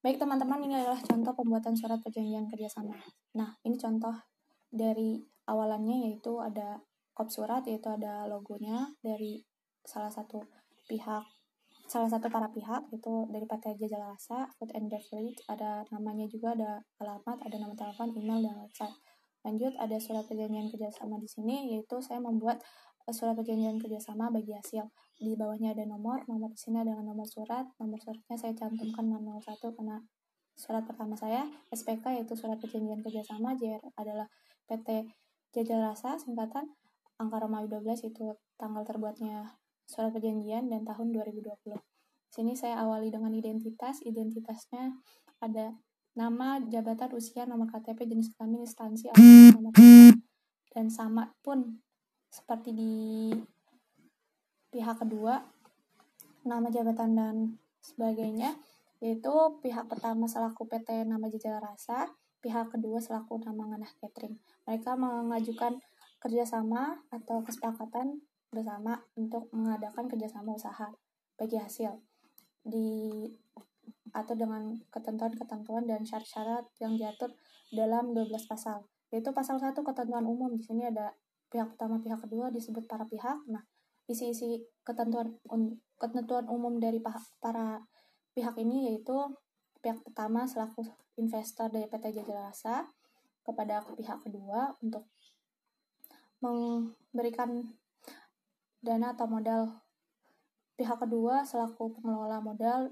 Baik teman-teman, ini adalah contoh pembuatan surat perjanjian kerjasama. Nah, ini contoh dari awalannya yaitu ada kop surat, yaitu ada logonya dari salah satu pihak, salah satu para pihak, itu dari PT Jajal Rasa, Food and Beverage, ada namanya juga, ada alamat, ada nama telepon, email, dan website. Lanjut, ada surat perjanjian kerjasama di sini, yaitu saya membuat surat perjanjian kerjasama bagi hasil. Di bawahnya ada nomor, nomor sini adalah nomor surat, nomor suratnya saya cantumkan 601 karena surat pertama saya, SPK yaitu surat perjanjian kerjasama, JR adalah PT Jajal Rasa, singkatan, angka Romawi 12 itu tanggal terbuatnya surat perjanjian dan tahun 2020. Sini saya awali dengan identitas, identitasnya ada nama, jabatan, usia, nomor KTP, jenis kelamin, instansi, nomor dan sama pun seperti di pihak kedua nama jabatan dan sebagainya yaitu pihak pertama selaku PT nama jejak rasa pihak kedua selaku nama nganah catering. Mereka mengajukan kerjasama atau kesepakatan bersama untuk mengadakan kerjasama usaha bagi hasil di atau dengan ketentuan-ketentuan dan syarat-syarat yang diatur dalam 12 pasal yaitu pasal 1 ketentuan umum. Di sini ada pihak pertama pihak kedua disebut para pihak. Nah isi-isi ketentuan ketentuan umum dari para pihak ini yaitu pihak pertama selaku investor dari PT Jajal Rasa kepada pihak kedua untuk memberikan dana atau modal. Pihak kedua selaku pengelola modal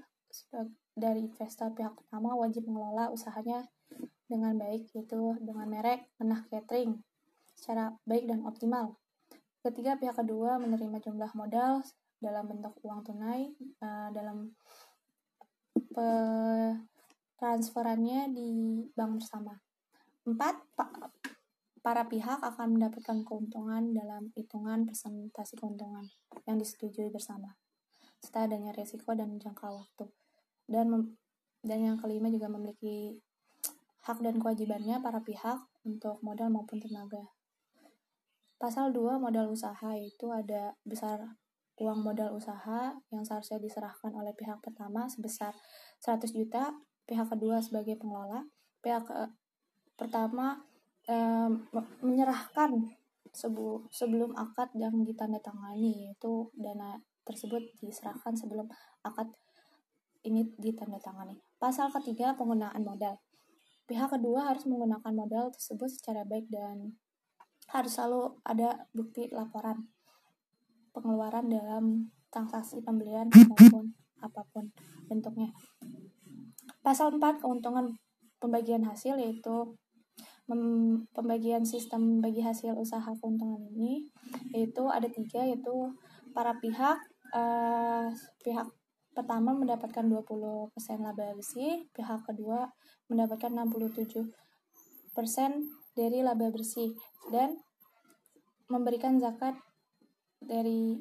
dari investor pihak pertama wajib mengelola usahanya dengan baik yaitu dengan merek Menah Catering secara baik dan optimal. Ketiga, pihak kedua menerima jumlah modal dalam bentuk uang tunai uh, dalam transferannya di bank bersama. Empat, pa para pihak akan mendapatkan keuntungan dalam hitungan presentasi keuntungan yang disetujui bersama, serta adanya resiko dan jangka waktu. Dan dan yang kelima juga memiliki hak dan kewajibannya para pihak untuk modal maupun tenaga. Pasal 2 modal usaha itu ada besar uang modal usaha yang seharusnya diserahkan oleh pihak pertama sebesar 100 juta, pihak kedua sebagai pengelola, pihak uh, pertama uh, menyerahkan sebu sebelum akad yang ditandatangani yaitu dana tersebut diserahkan sebelum akad ini ditandatangani. Pasal ketiga penggunaan modal. Pihak kedua harus menggunakan modal tersebut secara baik dan harus selalu ada bukti laporan pengeluaran dalam transaksi pembelian maupun apa pun bentuknya. Pasal 4 keuntungan pembagian hasil yaitu pembagian sistem bagi hasil usaha keuntungan ini yaitu ada tiga yaitu para pihak uh, pihak pertama mendapatkan 20% laba bersih, pihak kedua mendapatkan 67% dari laba bersih dan memberikan zakat dari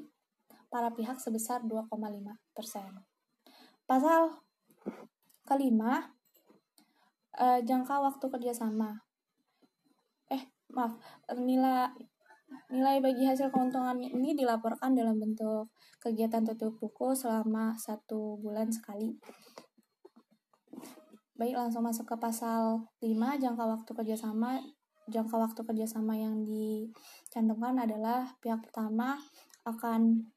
para pihak sebesar 2,5%. Pasal kelima, eh, jangka waktu kerjasama. Eh, maaf, nilai nilai bagi hasil keuntungan ini dilaporkan dalam bentuk kegiatan tutup buku selama satu bulan sekali. Baik, langsung masuk ke pasal 5, jangka waktu kerjasama. Jangka waktu kerjasama yang dicantumkan adalah pihak pertama akan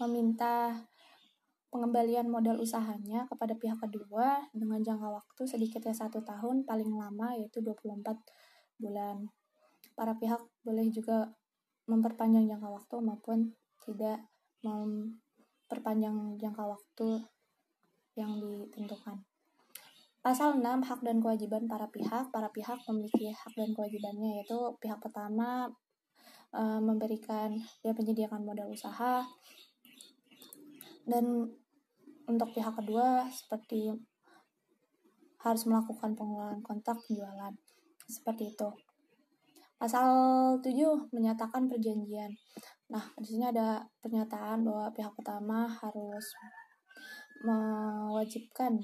meminta pengembalian modal usahanya kepada pihak kedua dengan jangka waktu sedikitnya satu tahun, paling lama yaitu 24 bulan. Para pihak boleh juga memperpanjang jangka waktu maupun tidak memperpanjang jangka waktu yang ditentukan. Pasal 6 hak dan kewajiban para pihak. Para pihak memiliki hak dan kewajibannya yaitu pihak pertama e, memberikan dan menyediakan modal usaha dan untuk pihak kedua seperti harus melakukan pengelolaan kontak penjualan. Seperti itu. Pasal 7 menyatakan perjanjian. Nah, di sini ada pernyataan bahwa pihak pertama harus mewajibkan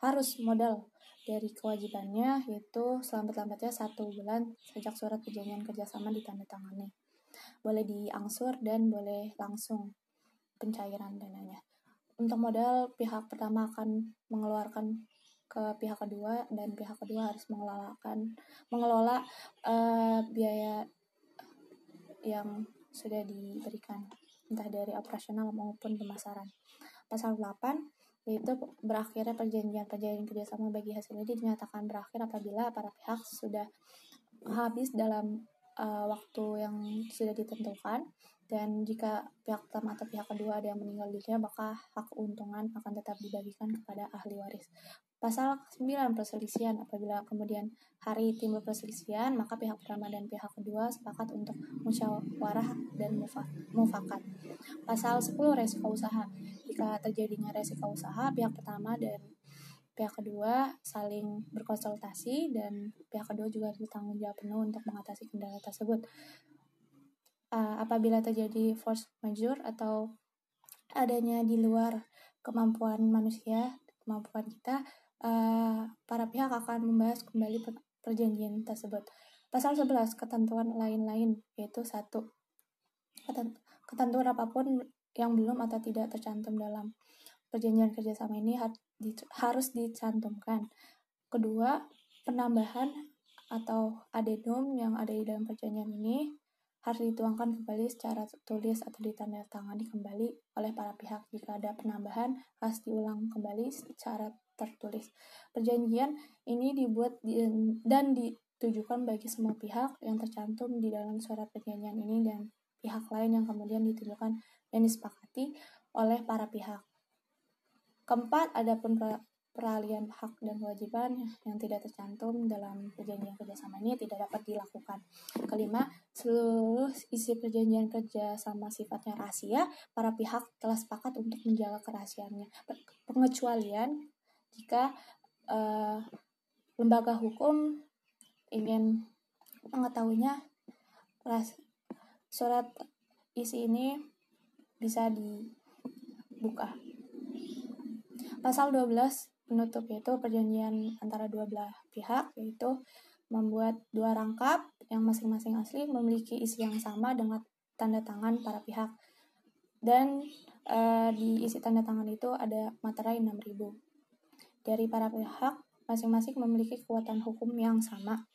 harus modal dari kewajibannya yaitu selambat-lambatnya satu bulan sejak surat perjanjian kerjasama ditandatangani. Boleh diangsur dan boleh langsung pencairan dananya. untuk modal pihak pertama akan mengeluarkan ke pihak kedua dan pihak kedua harus mengelolakan mengelola uh, biaya yang sudah diberikan entah dari operasional maupun pemasaran. Pasal 8 yaitu berakhirnya perjanjian-perjanjian kerjasama bagi hasil ini dinyatakan berakhir apabila para pihak sudah habis dalam uh, waktu yang sudah ditentukan dan jika pihak pertama atau pihak kedua ada yang meninggal dunia maka hak keuntungan akan tetap dibagikan kepada ahli waris. Pasal 9 perselisihan apabila kemudian hari timbul perselisihan maka pihak pertama dan pihak kedua sepakat untuk musyawarah dan mufakat. Pasal 10 resiko usaha. Jika terjadinya resiko usaha pihak pertama dan pihak kedua saling berkonsultasi dan pihak kedua juga bertanggung jawab penuh untuk mengatasi kendala tersebut apabila terjadi force majeure atau adanya di luar kemampuan manusia, kemampuan kita, uh, para pihak akan membahas kembali perjanjian tersebut. Pasal 11 ketentuan lain-lain yaitu satu ketentuan apa pun yang belum atau tidak tercantum dalam perjanjian kerjasama ini harus dicantumkan. Kedua, penambahan atau adendum yang ada di dalam perjanjian ini harus dituangkan kembali secara tertulis atau ditandatangani kembali oleh para pihak. Jika ada penambahan, harus diulang kembali secara tertulis. Perjanjian ini dibuat dan ditujukan bagi semua pihak yang tercantum di dalam surat perjanjian ini dan pihak lain yang kemudian ditujukan dan disepakati oleh para pihak. Keempat, adapun peralihan hak dan kewajiban yang tidak tercantum dalam perjanjian kerjasama ini tidak dapat dilakukan. Kelima, seluruh isi perjanjian kerjasama sifatnya rahasia, para pihak telah sepakat untuk menjaga kerahasiaannya. Pengecualian jika uh, lembaga hukum ingin mengetahuinya, surat isi ini bisa dibuka. Pasal 12 penutup yaitu perjanjian antara dua belah pihak yaitu membuat dua rangkap yang masing-masing asli memiliki isi yang sama dengan tanda tangan para pihak dan e, di isi tanda tangan itu ada materai 6000 dari para pihak masing-masing memiliki kekuatan hukum yang sama.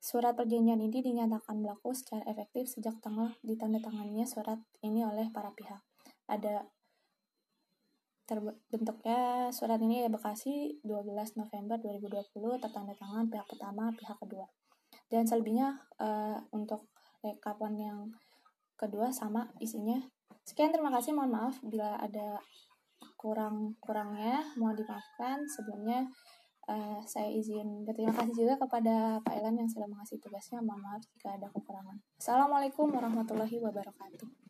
Surat perjanjian ini dinyatakan berlaku secara efektif sejak tanggal ditandatangannya surat ini oleh para pihak. Ada terbentuknya surat ini ya Bekasi 12 November 2020 tertanda tangan pihak pertama pihak kedua. Dan selebihnya uh, untuk rekapan yang kedua sama isinya. Sekian terima kasih mohon maaf bila ada kurang kurangnya mohon dimaafkan. Sebelumnya uh, saya izin berterima kasih juga kepada Pak Elan yang sudah mengasih tugasnya. Mohon maaf jika ada kekurangan. Assalamualaikum warahmatullahi wabarakatuh